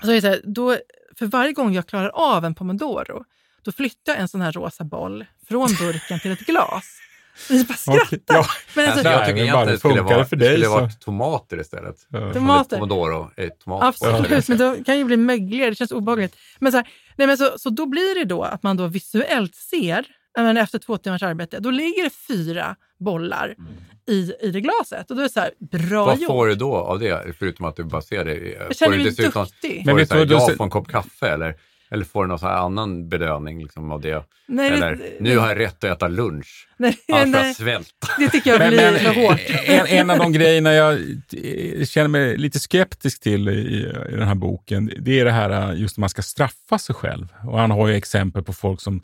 så är det så här, då, för varje gång jag klarar av en pomodoro, då flyttar jag en sån här rosa boll från burken till ett glas. Ni bara skrattar. Okej, ja. Men alltså, jag tycker men egentligen det skulle vara, för dig skulle så- varit tomater istället. Ja. Tomater. Pomodoro är tomater. Absolut, men då kan ju bli mögligare. Det känns obehagligt. Men, så, här, nej, men så, så då blir det då att man då visuellt ser, menar, efter två timmars arbete, då ligger det fyra bollar i, i det glaset. Och då är det så här, bra Vad gjort. får du då av det, förutom att du bara ser det? Jag känner mig duktig. Får Men du så här, du vad du ja på en kopp kaffe eller, eller får du någon så här annan belöning liksom, av det? Nej, det- eller, nu har jag rätt att äta lunch. Nej, Annars nej, jag svälta. det tycker jag blir men för hårt. en, en av de grejerna jag känner mig lite skeptisk till i, i den här boken, det är det här just att man ska straffa sig själv. Och han har ju exempel på folk som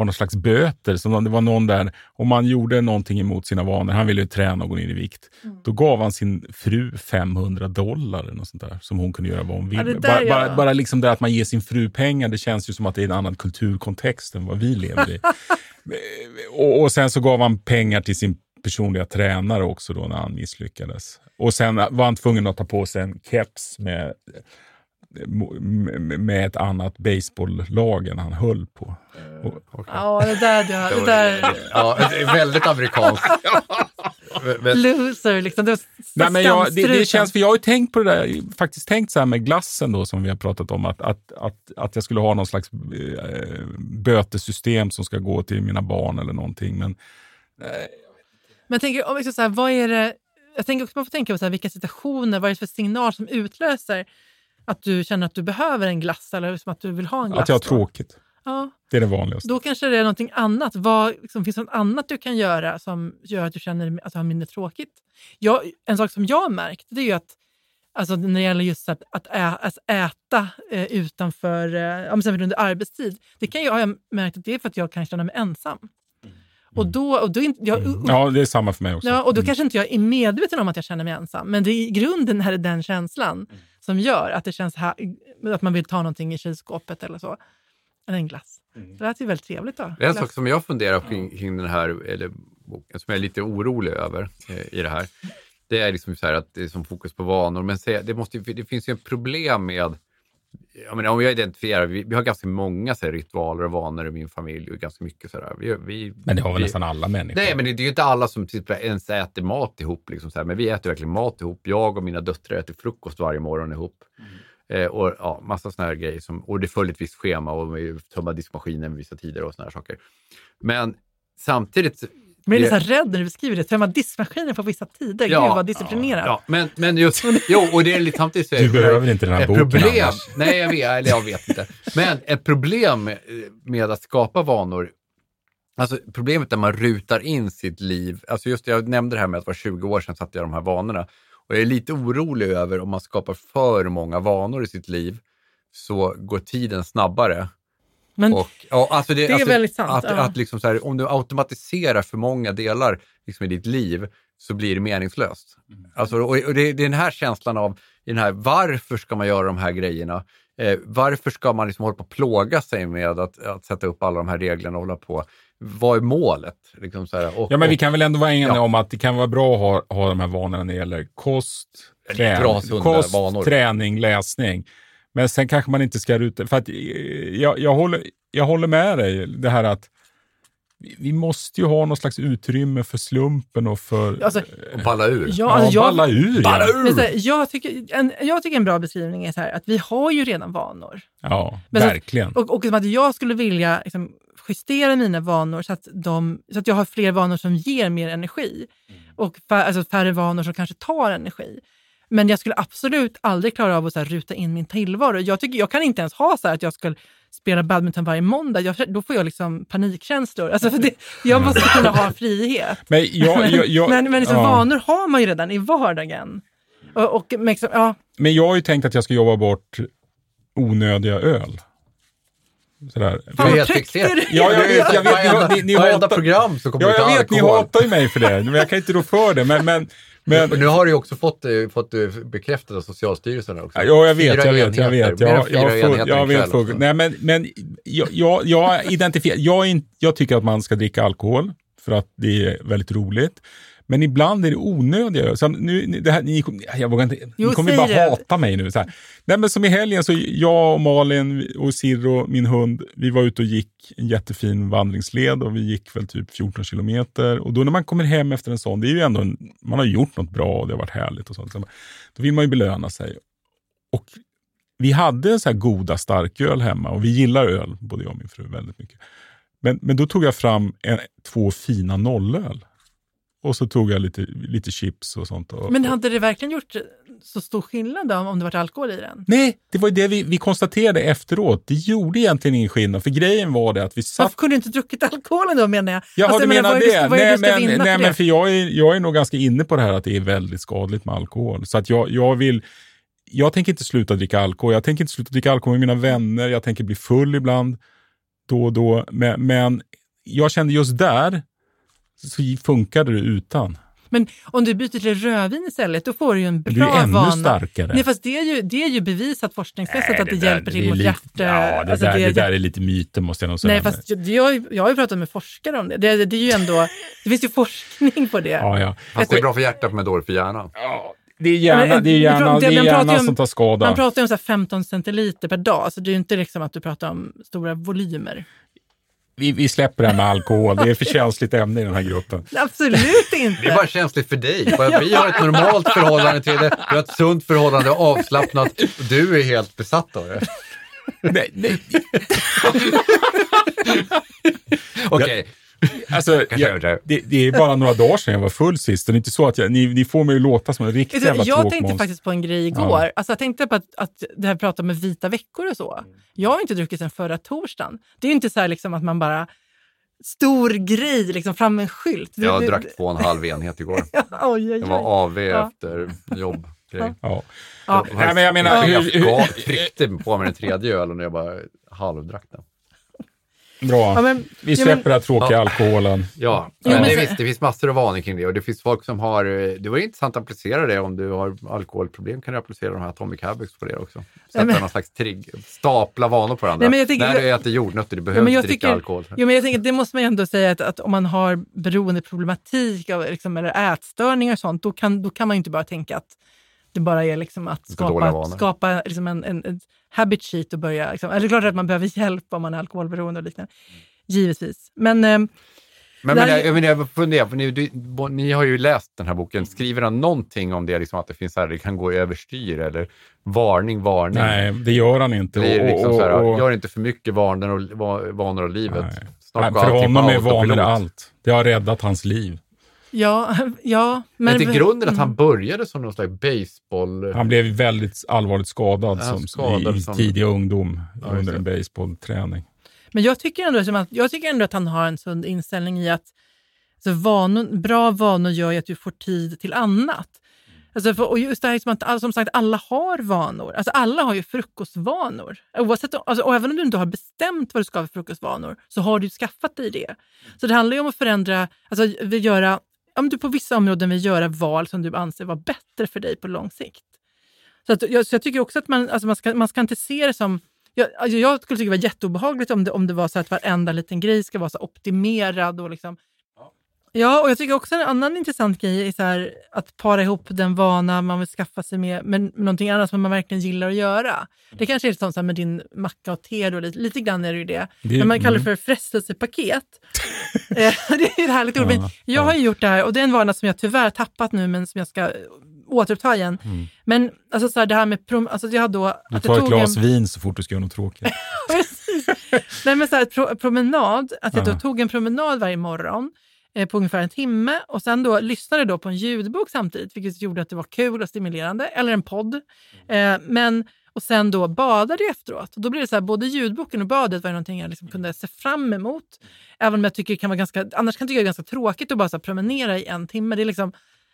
var någon slags böter. Som det var någon där, om man gjorde någonting emot sina vanor, han ville ju träna och gå ner i vikt, Mm. då gav han sin fru 500 dollar eller något sånt där, som hon kunde göra vad hon Ja, ville. där bara, bara, bara liksom det att man ger sin fru pengar, det känns ju som att det är en annan kulturkontext än vad vi lever i. och, och sen så gav han pengar till sin personliga tränare också då när han misslyckades. Och sen var han tvungen att ta på sig en keps med, med ett annat baseballlag än han höll på. Och, Ja, det där, det, det där Ja, det är väldigt amerikanskt. Men- loser liksom. Det Nej, men jag, det, det känns, för jag har ju tänkt på det där, faktiskt tänkt så här med glassen då som vi har pratat om, att, att, att, att jag skulle ha någon slags eh, bötesystem som ska gå till mina barn eller någonting. Men Men jag tänker, om ska så här, vad är det, jag tänker också man får tänka på så här, vilka situationer, vad är det för signal som utlöser att du känner att du behöver en glass eller som att du vill ha en glass? att jag har tråkigt, Ja, det är det vanligaste. då kanske det är någonting annat. Vad, liksom, finns det något annat du kan göra som gör att du känner att du har mindre tråkigt? Jag, en sak som jag har märkt det är ju att alltså, när det gäller just att, att, ä, att äta eh, utanför, eh, ja, under arbetstid, det kan jag, har jag märkt att det är för att jag kan känna mig ensam. Och då, och då är inte, jag, Ja, det är samma för mig också. Ja, och då Mm. kanske inte jag är medveten om att jag känner mig ensam. Men det är i grunden är det den känslan som gör att det känns här, att man vill ta någonting i kylskåpet eller så. Eller en glass. Det lät ju väldigt trevligt då. Det är en sak som jag funderar kring, kring den här eller, boken, som jag är lite orolig över eh, i det här. Det är liksom så här att det är som fokus på vanor, men se, det, måste, det finns ju en problem med jag menar, om jag identifierar, vi, vi har ganska många så här, ritualer och vanor i min familj och ganska mycket sådär. Vi, vi, Men det har väl vi, nästan alla människor. Nej, men det, det är ju inte alla som typ ens äter mat ihop. Liksom, så här. Men vi äter verkligen mat ihop. Jag och mina döttrar äter frukost varje morgon ihop. Eh, och ja, massa såna här grejer. Som, och det följer ett visst schema och vi tömmer diskmaskinen vid vissa tider och såna här saker. Men samtidigt... Men jag är det- nästan rädd när du beskriver det. Tömma diskmaskinen på vissa tider. Gud vad disciplinerat. Ja, men, men just, jo, och det är lite samtidigt så är Du det- behöver inte den här ett boken problem, annars. Nej, jag vet, eller jag vet inte. Men ett problem med- med att skapa vanor, alltså problemet när man rutar in sitt liv, alltså just jag nämnde det här med att det var 20 år sedan satte jag de här vanorna. Och jag är lite orolig över om man skapar för många vanor i sitt liv så går tiden snabbare. Men Och, ja, alltså det, det är alltså, väldigt sant, Att, ja. att liksom så här, om du automatiserar för många delar liksom i ditt liv så blir det meningslöst. Mm. Alltså, och, och det, det är den här känslan av i den här, varför ska man göra de här grejerna? Eh, varför ska man liksom hålla på att plåga sig med att, att sätta upp alla de här reglerna och hålla på? Vad är målet? Liksom så här, och, Ja, men vi och- kan väl ändå vara eniga Ja. om att det kan vara bra att ha, ha de här vanorna när det gäller kost, trän- kost träning, läsning. Men sen kanske man inte ska ruta, för att eh, jag, jag, håller, jag håller med dig, det här att vi- måste ju ha någon slags utrymme för slumpen och för... Alltså, och balla ur. ja, alltså, jag, balla ur. Balla ur! men så här, jag, tycker, en, jag tycker en bra beskrivning är så här, att vi har ju redan vanor. Ja, Men så- verkligen. Och, och som att jag skulle vilja liksom, justera mina vanor så att, de, så att jag har fler vanor som ger mer energi. Och fär, alltså färre vanor som kanske tar energi. Men jag skulle absolut aldrig klara av att så här, ruta in min tillvaro. Jag, tycker, jag kan inte ens ha så här att jag ska spela badminton varje måndag. Jag, då får jag liksom panikkänslor. Alltså för det, jag måste kunna ha frihet. Men, jag, jag, jag, men men liksom, ja. vanor har man ju redan i vardagen. Och, och, men liksom, ja, Men jag har ju tänkt att jag ska jobba bort onödiga öl. Sådär. fan är vad tryggt det är. Ja, jag vet, jag vet. Ni, ni varenda hatar, program så kommer ja, jag vet, ni hatar ju mig för det. Men jag kan inte rå för det. Men, men, men, nu har du också fått, eh, fått eh, bekräftat av Socialstyrelsen också. Ja, jag vet, jag vet, jag vet. Jag, jag, jag vet. Nej, men, men jag, jag, jag identifierar, jag, jag tycker att man ska dricka alkohol för att det är väldigt roligt. Men ibland är det onödiga. Så nu, det här, ni, jag vågar inte, Jo, ni kommer bara hata mig nu. Så här. Nej, men som i helgen, så jag och Malin och Sirro, min hund, vi var ute och gick en jättefin vandringsled och vi gick väl typ 14 kilometer. Och då när man kommer hem efter en sån, det är ju ändå, en, man har gjort något bra och det har varit härligt och sånt. Så Då vill man ju belöna sig. Och vi hade så här goda starköl hemma och vi gillar öl, både jag och min fru, väldigt mycket. Men, men då tog jag fram en, två fina nollöl. Och så tog jag lite, lite chips och sånt. Och, Men hade det verkligen gjort så stor skillnad då, om det varit alkohol i den? Nej, det var ju det vi, vi konstaterade efteråt. Det gjorde egentligen ingen skillnad. För grejen var det att vi satt Varför kunde du inte druckit alkoholen då menar jag? Jaha, Alltså, du menar det? det Nej, men, nej men för jag är, jag är nog ganska inne på det här att det är väldigt skadligt med alkohol. Så att jag, jag vill, jag tänker inte sluta dricka alkohol. Jag tänker inte sluta dricka alkohol med mina vänner. Jag tänker bli full ibland, då och då. Men, men jag kände just där så funkade det utan. Men om du byter till rödvin istället, då får du ju en Det är bra ju ännu vana. starkare. Nej, fast det är ju, det är ju bevisat forskningsmässigt att det, där- hjälper till är mot lite- hjärta... Ja, det, alltså, där, det- det där är lite myter måste jag nog säga. Nej, fast jag, jag, har ju pratat med forskare om det. Det, det är ju ändå, det finns ju forskning på det. Ja, ja. Fast det är bra för hjärtat men dåligt för hjärnan. Det är hjärnan, Men, det är hjärnan, det är man pratar ju hjärnan om- som tar skada. Man pratar ju om så här 15 centiliter per dag, så det är ju inte liksom att du pratar om stora volymer. Vi, vi släpper det här med alkohol. Det är för känsligt ämne i den här gruppen. Absolut inte! Det är bara känsligt för dig. Vi har ett normalt förhållande till det. Vi har ett sunt förhållande, avslappnat. Och du är helt besatt av det. Nej, nej. Okej, Alltså, jag, det, det är bara några dagar sedan jag var full sist. Det är inte så att jag, ni, ni får mig att låta som en riktig du, jävla jag tänkte faktiskt på en grej igår. Alltså, jag tänkte på att, att det här pratar med vita veckor och så. Jag har inte druckit sedan förra torsdagen. Det är ju inte så här liksom att man bara stor grej, liksom fram en skylt. Det- jag det- drack två och en halv enhet igår. Oj, oj, Det oj. var AV Ja. efter jobb. Grej. Ja. Ja. Nej, men jag menar, jag tryckte på mig den tredje ölen och jag bara halvdrack den. Bra. Ja, men- vi ja, släpper men- den här tråkiga alkoholen. Ja, Jo, men men det, visst, det finns massor av vanor kring det och det finns folk som har, eh, det var intressant att applicera det om du har alkoholproblem kan du applicera de här Atomic Habits på det också. Sätta men- någon slags trigg, stapla vanor på varandra. Nej, men jag tänker- När du äter jordnötter, du Ja, behöver men jag inte dricka tycker, alkohol. jo, men jag tänker, det måste man ju ändå säga att, att om man har beroendeproblematik av, liksom, eller ätstörningar och sånt, då kan, då kan man ju inte bara tänka att det bara är liksom att skapa, skapa liksom en, en, en habit sheet och börja... Liksom, eller det är klart att man behöver hjälp om man är alkoholberoende och liknande. Givetvis. Men eh, Men, men, jag, menar, jag funderar, för ni, du, bo- ni har ju läst den här boken. Skriver han någonting om det, liksom att det finns så här, det kan gå överstyr eller varning, varning? Nej, det gör han inte. Det är liksom Och- så här, och- och- gör inte för mycket vanor och, va- vanor av livet. Nej. Snart Nej, för honom är vanor allt. Det har räddat hans liv. Ja, ja. Men Men, till grunden att mm. han började som någon slags baseball... Han blev väldigt allvarligt skadad, som, skadad i, i som- tidig ungdom Ja, under det. en baseballträning. Men jag tycker, ändå, som att, jag tycker ändå att han har en sund inställning i att alltså vanor, bra vanor gör ju att du får tid till annat. Alltså för, och just det här som att som sagt, alla har vanor. Alltså alla har ju frukostvanor. Oavsett, alltså, och även om du inte har bestämt vad du ska ha för frukostvanor så har du skaffat dig det. Så det handlar ju om att förändra, alltså vi göra, om du på vissa områden vill göra val som du anser vara bättre för dig på lång sikt. Så, att, jag, så jag tycker också att man, alltså man, ska, man ska inte se det som... Jag, alltså jag skulle tycka det var jätteobehagligt om det, om det var så att varenda liten grej ska vara så optimerad. Och liksom. Ja, och jag tycker också en annan intressant grej är så här, att para ihop den vana man vill skaffa sig med, med, med någonting annat som man verkligen gillar att göra. Det kanske är som så här med din macka och te, då, lite, lite grann är det ju det. Det- Men man kallar det mm. för frestelsepaket. Eh, det är ett härligt ord. Men Ja, jag har ju gjort det här och det är en vana som jag tyvärr tappat nu men som jag ska återuppta igen. Men alltså så här, det här med prom- alltså jag då... Mm. Du att tar jag ett glas en, vin så fort du ska göra något tråkigt. Nej, men så här, pro- promenad, att jag då tog en promenad varje morgon på ungefär en timme och sen då lyssnade då på en ljudbok samtidigt, vilket gjorde att det var kul och stimulerande, eller en podd. Eh, men, och sen då badade jag efteråt. Och då blir det så här, både ljudboken och badet var någonting jag liksom kunde se fram emot. Även om jag tycker kan vara ganska, annars kan jag tycka det är ganska tråkigt att bara så promenera i en timme. Det är liksom,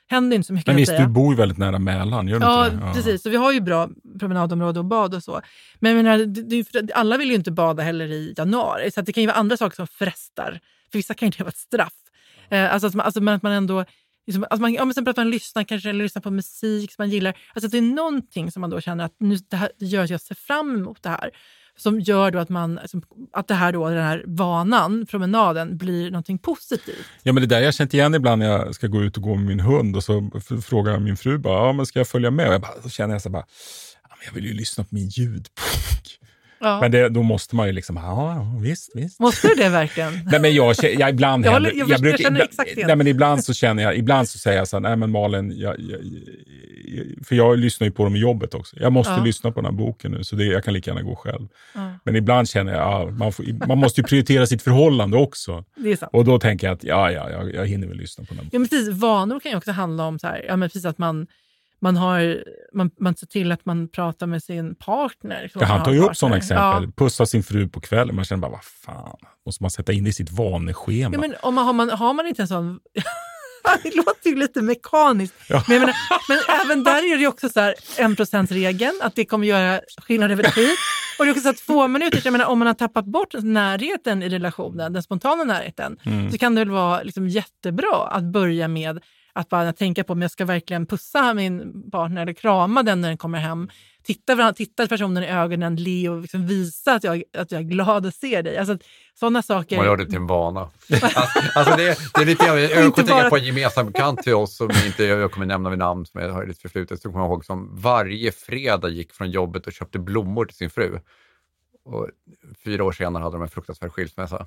händer inte så mycket. Men visst, du bor ju väldigt nära Mälaren, gör Ja, det? precis. Så vi har ju bra promenadområde och bad och så. Men menar, det, alla vill ju inte bada heller i januari. Så det kan ju vara andra saker som frestar. För vissa kan ju det vara ett straff. Eh, alltså, att man, alltså men att man ändå... Liksom, alltså man, ja, men sen att man lyssnar kanske eller lyssnar på musik som man gillar. Alltså att det är någonting som man då känner att nu, det, här, det gör att jag ser fram emot det här. Som gör då att, man, alltså, att det här då, den här vanan, promenaden, blir någonting positivt. Ja, men det där jag har känt igen ibland när jag ska gå ut och gå med min hund och så frågar min fru bara, ja, men ska jag följa med? Och jag bara, så känner jag så bara, jag vill ju lyssna på min ljudbok. Ja. Men det, då måste man ju liksom, ja, visst, visst. Måste du det verkgen? Nej, men jag, jag ibland Jag håller- jag jag känner ibland- exakt igen. nej, men ibland så känner jag, ibland så säger jag så här, nej men Malin, jag, för jag lyssnar ju på dem i jobbet också. Jag måste Ja. lyssna på den här boken nu, så det, jag kan lika gärna gå själv. Ja. Men ibland känner jag, ja, man, får, man måste ju prioritera sitt förhållande också. Det är sant. Och då tänker jag att, ja, ja, jag, jag hinner väl lyssna på den Ja, men precis. Vanor kan ju också handla om så här, ja, men precis att man, man, har, man, man ser till att man pratar med sin partner. Ja, han tar ju upp sådana exempel. Ja. Pussa sin fru på kvällen. Man känner bara, vad fan, måste man sätta in det i sitt vaneschema? Ja, men om man, har, man, har man inte en sån... det låter ju lite mekaniskt. Ja. Men, menar, men även där är det ju också så här, en regeln att det kommer göra skillnad över tid. Och det är också så att två minuter, jag menar, om man har tappat bort närheten i relationen, den spontana närheten, Mm. så kan det väl vara liksom jättebra att börja med att bara tänka på om jag ska verkligen pussa min partner eller krama den när den kommer hem. Titta, titta personen i ögonen, le och liksom visa att jag, att jag är glad att se dig. Alltså, sådana saker. Man gör det till en vana. Alltså, alltså det, det är lite, jag, kommer tänka bara- på en gemensam bekant till oss som inte jag kommer nämna vid namn, som jag har i förflutet, så kommer jag ihåg som varje fredag gick från jobbet och köpte blommor till sin fru. Och fyra år senare hade de en fruktansvärd skilsmässa.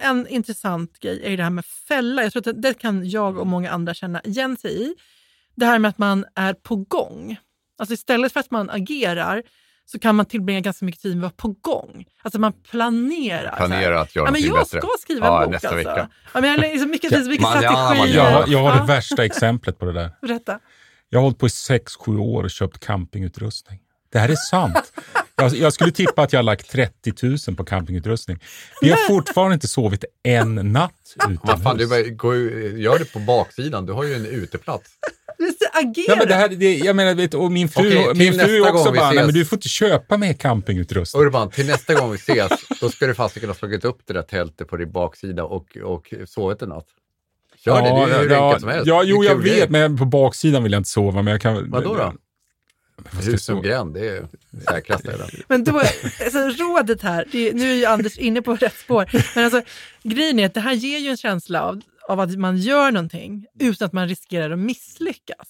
Så en intressant grej är ju det här med fälla. Jag tror att det, kan jag och många andra känna igen sig i. Det här med att man är på gång. Alltså istället för att man agerar så kan man tillbringa ganska mycket tid med att vara på gång. Alltså man planerar. Planera att göra ja, men Jag bättre. ska skriva Ja, en bok nästa alltså. vecka. Ja, men så mycket tid, så mycket Man- strategier. Jag, jag har det Ja, värsta exemplet på det där. Berätta. Jag har hållit på i sex sju år och köpt campingutrustning. Det här är sant. Jag, jag skulle tippa att jag har lagt 30 000 på campingutrustning. Vi har fortfarande inte sovit en natt Vad fan, du utomhus. bara, gå, u- gör det på baksidan, du har ju en uteplats. Du ska agera. Ja, men det här, det, jag menar, vet, och min fru, Okej, min fru också bara, nej, ses." men du får inte köpa mer campingutrustning. Urban, till nästa gång vi ses, då ska du fasiken ha slagit upp det där tältet på din baksida och, och sovit en natt. Gör det, det är ju hur ja, enkelt som helst. Ja, jo, jag vet, men på baksidan vill jag inte sova. Men jag kan, Vadå då? Hus som gränd, det är det säkraste. Eller? Men då, alltså, rådet här, det, nu är ju Anders inne på rätt spår, men alltså, grejen är att det här ger ju en känsla av, av att man gör någonting utan att man riskerar att misslyckas.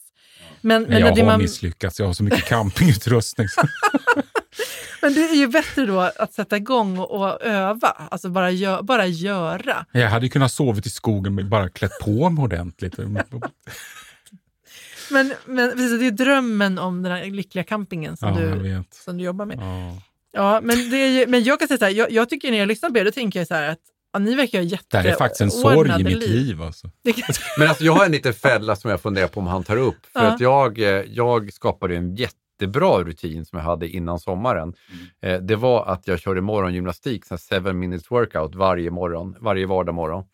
Men, Men men, jag det har man, misslyckats. Jag har så mycket campingutrustning. men det är ju bättre då att sätta igång och, och öva, alltså bara, gö, bara göra. jag hade ju kunnat sovit i skogen med bara klätt på mig ordentligt. Men, men precis, det är drömmen om den här lyckliga campingen som, Ja, du, som du jobbar med. Ja. Ja, men, det är ju, men jag kan säga så här, jag, jag tycker när jag lyssnar på er, då tänker jag så här att ja, ni verkar ha Det här är faktiskt en sorg i jätteordnade mitt liv. Alltså. Men alltså, jag har en liten fälla som jag funderar på om han tar upp. För Ja. att jag, eh, jag skapade en jättebra rutin som jag hade innan sommaren. Eh, Det var att jag körde morgongymnastik, så här seven minutes workout varje morgon, varje vardag morgon.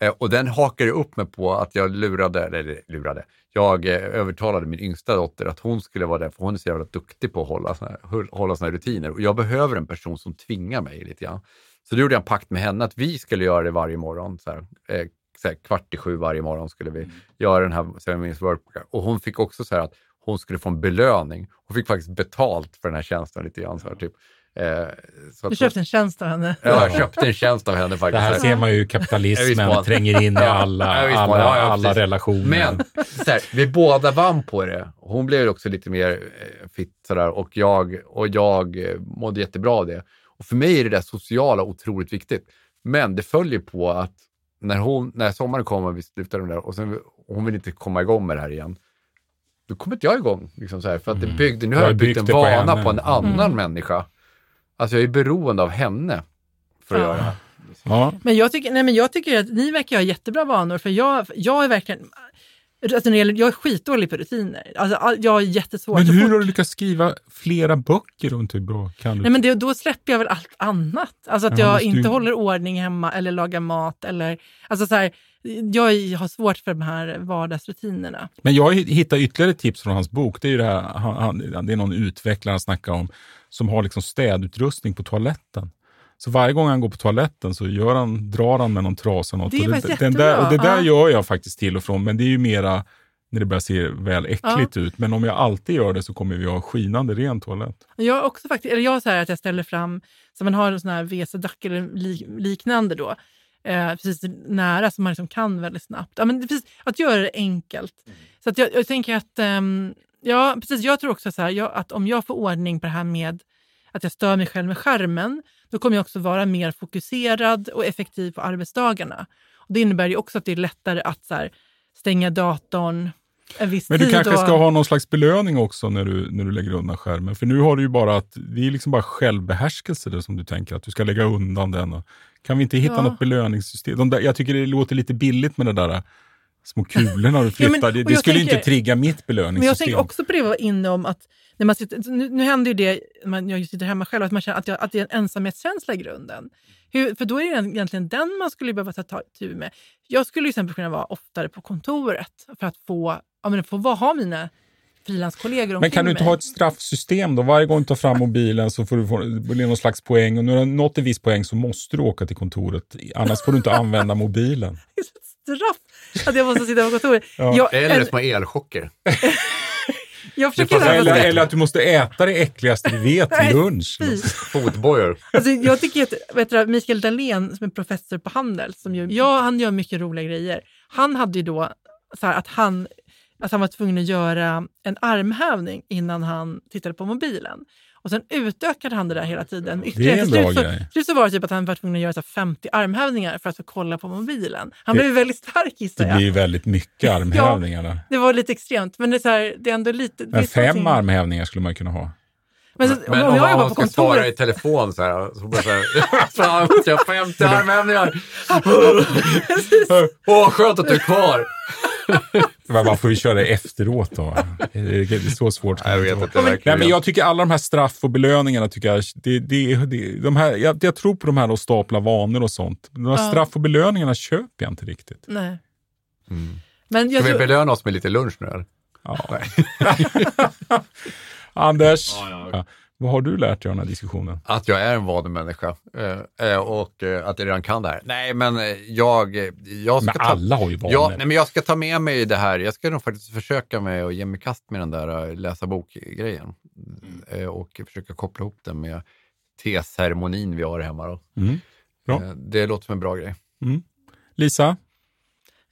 Eh, Och den hakade upp mig på att jag lurade, eller lurade, jag eh, övertalade min yngsta dotter att hon skulle vara där, för hon är så jävla duktig på att hålla såna här, hålla såna här rutiner. Och jag behöver en person som tvingar mig lite grann. Så då gjorde jag en pakt med henne att vi skulle göra det varje morgon. Så här, eh, så här, kvart i sju varje morgon skulle vi göra den här minutes workout. Och hon fick också så här att hon skulle få en belöning. Hon fick faktiskt betalt för den här tjänsten lite grann. Så här, typ. Eh, så Du köpte en tjänst av henne. Ja, jag köpte en tjänst av henne Det faktiskt. här ser man ju kapitalismen tränger in i alla, alla, Ja, ja, alla relationer. Men så här, vi båda vann på det. Hon blev också lite mer eh, fit sådär och jag, och jag eh, mådde jättebra av det. Och för mig är det där sociala otroligt viktigt. Men det följer på att när, hon, när sommaren kommer, vi slutar den där och sen, hon vill inte komma igång med det här igen. Då kommer inte jag igång. Liksom så här, för att det byggde, nu har Jag byggt en det på vana henne. på en annan Mm. människa. Alltså jag är beroende av henne för att Ja. göra ja. Men jag tycker, nej, men jag tycker att ni verkar ha jättebra vanor, för jag, jag är verkligen... Alltså när det gäller, jag är skitdålig på rutiner. Alltså, all- jag är jättesvår. Men hur har du lyckats skriva flera böcker inte hur bra kan du? Nej, men det, då släpper jag väl allt annat. Alltså att Ja, jag inte du- håller ordning hemma eller lagar mat. Eller, alltså så här, jag har svårt för de här vardagsrutinerna. Men jag hittar ytterligare tips från hans bok. Det är, ju det, här, han, han, det är någon utvecklare han snackar om som har liksom städutrustning på toaletten. Så varje gång han går på toaletten så gör han, drar han med någon trasa. Något. Det är och faktiskt den där, och det där jättebra. gör jag faktiskt till och från, men det är ju mera när det börjar se väl äckligt ut. Men om jag alltid gör det så kommer vi ha skinande ren toalett. Jag också faktiskt, eller jag så här att jag ställer fram, så man har en sån här WC-dack eller lik, liknande då, eh, precis nära som man liksom kan väldigt snabbt. Ja, men det, precis, att göra det enkelt. Så att jag, jag tänker att, ehm, ja precis, jag tror också så här, jag, att om jag får ordning på det här med att jag stör mig själv med skärmen, då kommer jag också vara mer fokuserad och effektiv på arbetsdagarna. Och det innebär ju också att det är lättare att så här, stänga datorn en viss Men du tid. kanske och, ska ha någon slags belöning också när du, när du lägger undan skärmen. För nu har du ju bara att, det är liksom bara självbehärskelse det som du tänker, att du ska lägga undan den. Och, kan vi inte hitta Ja. något belöningssystem? De där, jag tycker det låter lite billigt med det där små kulorna du Ja, flyttar. men- det skulle tänker- inte trigga mitt Men jag belöningssystem. tänker också på det vi var inne om att när man sitter, nu, nu händer ju det när jag sitter hemma själv, att man känner att, jag, att det är en ensamhetskänsla i grunden. Hur, för då är det egentligen den man skulle behöva ta tur med. Jag skulle till exempel kunna vara oftare på kontoret för att få, ja, men få vara, ha mina Men kan du inte mig. ha ett straffsystem då? Varje gång du tar fram mobilen så får du få det blir någon slags poäng och när du har nått en viss poäng så måste du åka till kontoret. Annars får du inte använda mobilen. straff att jag måste sitta på kontoret. Ja. Jag, Eller små elchocker. jag försöker Eller, eller, att du måste äta det äckligaste du vet till lunch. Fotbojor. Alltså, jag tycker att vet du, Mikael Dahlén som är professor på Handels, som ju, ja, han gör mycket roliga grejer. Han hade ju då så här, att, han, att han var tvungen att göra en armhävning innan han tittade på mobilen. Och sen utökade han det där hela tiden. med Det är en Till slut bra så- grej. Till slut så var det typ att han var tvungen att göra så här 50 armhävningar för att få kolla på mobilen. Han Det- blev väldigt stark gissar Det jag. blir väldigt mycket armhävningar där. Det var lite extremt, men det är, så här, det är ändå lite... det är Men fem någonting- armhävningar skulle man kunna ha. Men, så, Men om, om jag jobbar på ska svara i kontoret... telefon så här, så bara så här, fan, jag har 50 armhävningar. Åh, skönt att du är kvar. Men Man får ju köra det efteråt då. Det är så svårt. Jag vet inte. Nej, men jag tycker alla de här straff och belöningarna, tycker jag, det, det, det, de här, jag, jag tror på de här att stapla vanor och sånt. De här Ja. straff och belöningarna köper jag inte riktigt. Nej. Mm. Men jag Ska vi belöna oss med lite lunch nu eller? Ja. Anders, ja, vad har du lärt dig av den här diskussionen? Att jag är en vanemänniska eh, eh, och eh, att jag redan kan det här. Nej, men jag, jag ska Men ta... alla har ju vanor. Ja, nej, men jag ska ta med mig det här. Jag ska nog faktiskt försöka med att ge mig kast med den där läsa bok-grejen. Eh, Och försöka koppla ihop den med teceremonin vi har hemma. Då. Mm. Bra. Eh, Det låter som en bra grej. Lisa?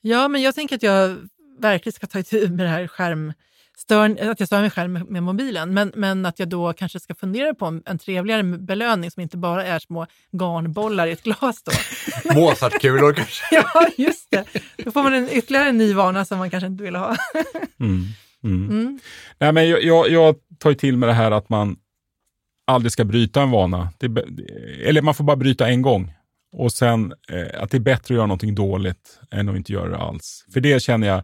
ja, men jag tänker att jag verkligen ska ta itu med det här skärmstörn, att jag stör mig själv med, med mobilen. Men, men att jag då kanske ska fundera på en, en trevligare belöning som inte bara är små garnbollar i ett glas. Då. Mozartkulor kanske. ja, just det. Då får man en, ytterligare en ny vana som man kanske inte vill ha. Mm. Mm. Mm. Nej, men jag, jag, jag tar till med det här att man aldrig ska bryta en vana. Det, eller man får bara bryta en gång. Och sen eh, att det är bättre att göra någonting dåligt än att inte göra det alls. För det känner jag,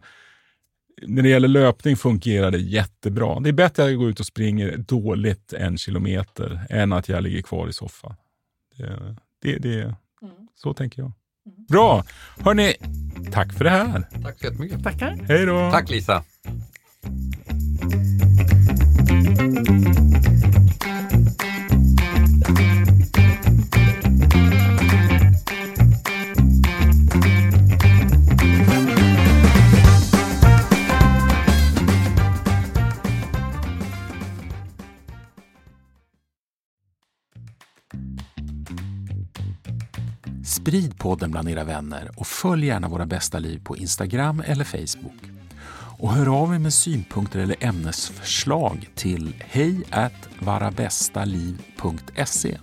när det gäller löpning fungerar det jättebra. Det är bättre att jag går ut och springer dåligt en kilometer än att jag ligger kvar i soffan. Det, det, det, Så tänker jag. Bra! Hörni, tack för det här. Tack så jättemycket. Tackar. Hej då! Tack Lisa. Sprid podden bland era vänner och följ gärna Våra bästa liv på Instagram eller Facebook. Och hör av er med synpunkter eller ämnesförslag till hej varabästaliv.se.